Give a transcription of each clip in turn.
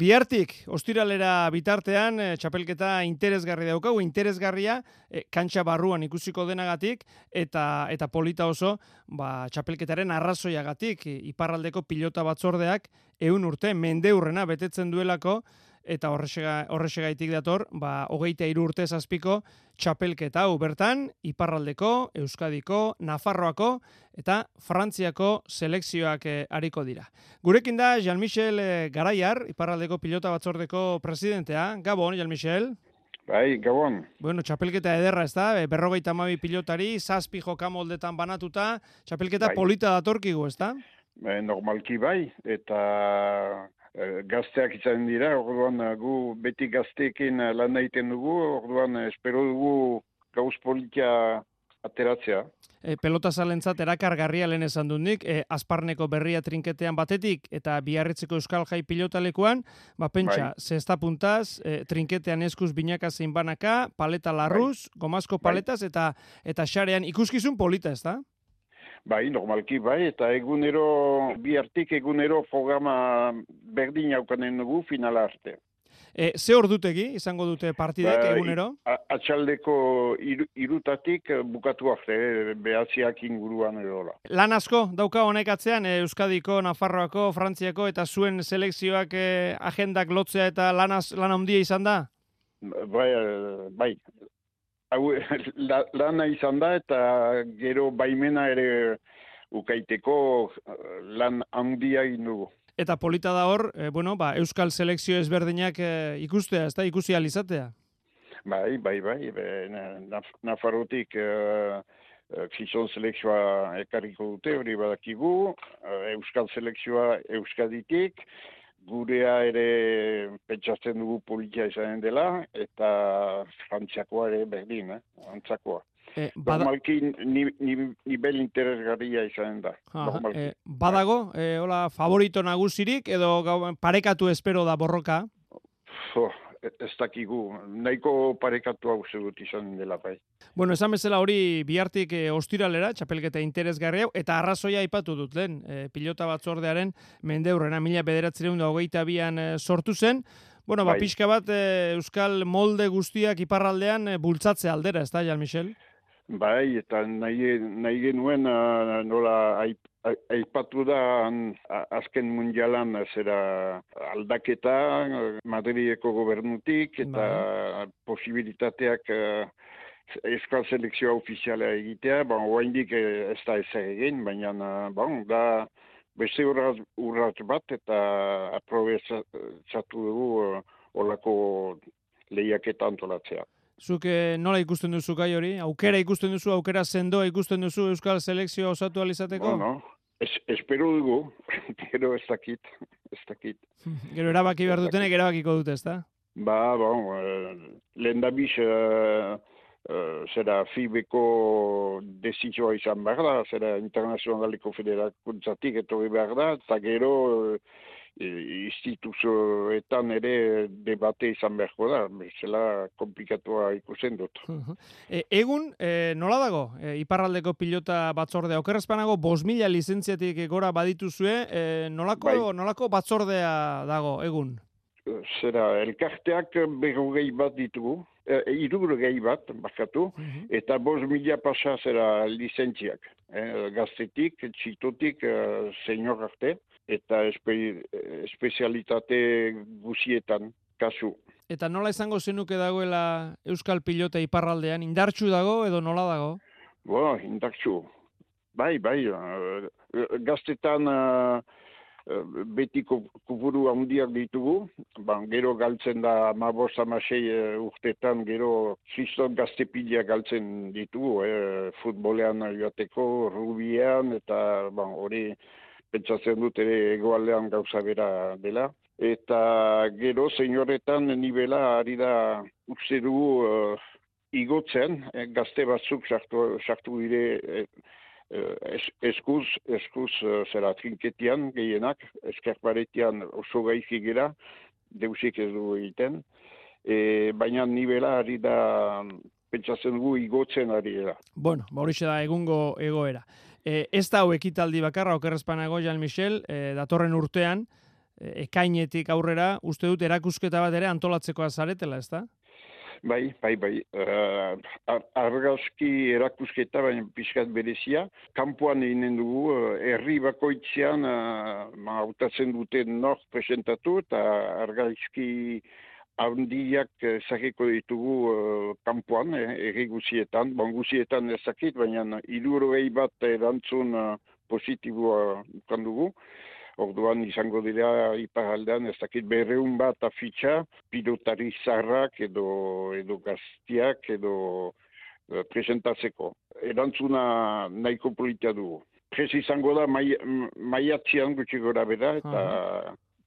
Biartik, ostiralera bitartean, e, txapelketa interesgarri daukagu, interesgarria, e, kantxa barruan ikusiko denagatik, eta eta polita oso, ba, txapelketaren arrazoiagatik, iparraldeko pilota batzordeak, eun urte, mendeurrena betetzen duelako, eta horrexegaitik dator, ba, hogeita iru urte zazpiko txapelketa hau bertan, Iparraldeko, Euskadiko, Nafarroako eta Frantziako selekzioak eh, ariko dira. Gurekin da, Jean-Michel eh, Garaiar, Iparraldeko pilota batzordeko presidentea. Gabon, Jean-Michel. Bai, gabon. Bueno, txapelketa ederra, ez da? Berrogeita mabi pilotari, zazpi jokamoldetan banatuta, txapelketa bai. polita datorkigu, ez da? Normalki bai, eta gazteak izan dira, orduan eh, gu beti gazteekin eh, lan egiten dugu, orduan espero dugu gauz politia ateratzea. E, pelota zalentzat erakargarria lehen esan dut nik, e, azparneko berria trinketean batetik eta biarritzeko euskal jai pilotalekoan, ba pentsa, bai. zesta puntaz, e, trinketean eskuz binaka zein banaka, paleta larruz, bai. gomazko bai. paletaz eta eta xarean ikuskizun polita ez da? Bai, normalki bai, eta egunero, bi hartik egunero programa berdin haukanen dugu finala arte. E, ze hor dutegi, izango dute partidek ba, egunero? Atxaldeko irutatik bukatu arte, behatziak inguruan edola. Lan asko, dauka honek atzean, e, Euskadiko, Nafarroako, Frantziako, eta zuen selekzioak agendak lotzea eta lan, lan handia izan da? Bai, bai, hau lana izan da eta gero baimena ere ukaiteko eh, lan handia dugu. Eta polita da hor, e, bueno, ba, Euskal Selekzio ezberdinak e, ikustea, ez da, ikusi alizatea? Bai, bai, bai, be, Nafarrotik e, Gizon selekzioa ekarriko dute, hori badakigu, Euskal selekzioa Euskaditik, gurea ere pentsatzen dugu politia izanen dela, eta frantziakoa ere berdin, eh? antzakoa. E, bada... Normalki nivel interesgarria izanen da. e, badago, e, hola, favorito nagusirik, edo parekatu espero da borroka? Ez dakigu, nahiko parekatu hau zegut izan dela bai. Bueno, esan bezala hori bihartik e, ostiralera, txapelketa interesgarri hau, eta arrazoia aipatu dut lehen, e, pilota batzordearen mendeurrena, mila bederatzeren da hogeita bian e, sortu zen, Bueno, ba, bai. pixka bat Euskal molde guztiak iparraldean e, bultzatze aldera, ez da, Jan Michel? Bai, eta nahi, nahi genuen nola Aipatu da azken mundialan zera aldaketa Madrieko gobernutik eta bai. posibilitateak eskal selekzioa ofiziala egitea, bon, oaindik ez da ez egin, baina bon, da beste urrat bat eta aprobezatu dugu olako lehiaketa antolatzea. Zuk nola ikusten duzu gai hori? Aukera ikusten duzu, aukera sendoa ikusten duzu Euskal Selekzioa osatu alizateko? Bueno, es, espero dugu, gero ez dakit, ez dakit. Gero erabaki behar dutenek erabakiko dute, ez da? Ba, bon, uh, lehen da biz, uh, uh, zera FIBeko desizioa izan behar da, zera internazionaleko federakuntzatik etorri behar da, eta gero... Uh, instituzioetan ere debate izan beharko da, bezala komplikatua ikusten dut. E, egun, e, nola dago, e, iparraldeko pilota batzordea, okerrezpanago, bos mila lizentziatik gora badituzue, e, nolako, bai. nolako batzordea dago, egun? Zera, elkarteak berrogei bat ditugu, e, irurogei bat, bakatu, eta bos mila pasa zera lizentziak, e, gaztetik, txitotik, e, arte eta espe, espezialitate guzietan kasu. Eta nola izango zenuke dagoela Euskal Pilota iparraldean, indartxu dago edo nola dago? Bo, indartxu. Bai, bai, uh, gaztetan uh, betiko kuburu handiak ditugu, ba, gero galtzen da mabos amasei urtetan, gero kriston gaztepidea galtzen ditugu, eh, futbolean joateko, rubian, eta ba, hori pentsatzen dut ere egoaldean gauza bera dela. Eta gero, zeinoretan, nivela ari da uste du uh, igotzen, eh, gazte batzuk sartu, sartu dire eh, eh eskuz, eskuz uh, zera trinketian gehienak, eskerparetian oso gaizik gera, deusik ez du egiten. E, baina nivela ari da pentsatzen dugu igotzen ari da. Bueno, ba da egungo egoera. E, ez da hau ekitaldi bakarra, okerrezpanago, Jan Michel, e, datorren urtean, ekainetik aurrera, uste dut erakusketa bat ere antolatzekoa zaretela, ez da? Bai, bai, bai. Uh, argazki erakusketa, baina pixkat berezia. Kampuan eginen dugu, uh, bakoitzean, uh, ma, hautatzen dute nor presentatu, eta argazki handiak ezakiko ditugu uh, kampuan, eh, erri guzietan. Bon, guzietan ezakit, baina iduro bat erantzun uh, positiboa dugu. Orduan izango dira iparaldean ez dakit berreun bat afitxa, pilotari zarrak edo, edo gaztiak edo uh, presentatzeko. Erantzuna nahiko politia dugu. Prez izango da maiatzian mai gutxi gora bera eta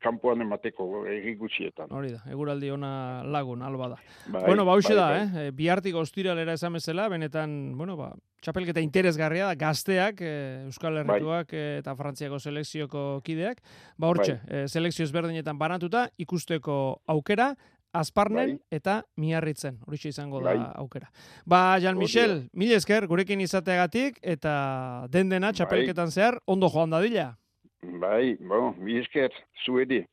kanpoan emateko egi gutxietan. Hori da, eguraldi ona lagun, alba da. Bai, bueno, ba, bai, da, bai. eh? Biartik ostiralera esan bezala, benetan, bueno, ba, txapelketa interesgarria da, gazteak, eh, Euskal bai. Herrituak bai. eta Frantziako selekzioko kideak, ba, hortxe, bai. eh, selekzio ezberdinetan banatuta, ikusteko aukera, Azparnen bai. eta miarritzen, hori izango da bai. aukera. Ba, Jan Michel, mil esker, gurekin izateagatik, eta den dena, bai. txapelketan zehar, ondo joan dadila. Bai, bon, mi esker, zuedi.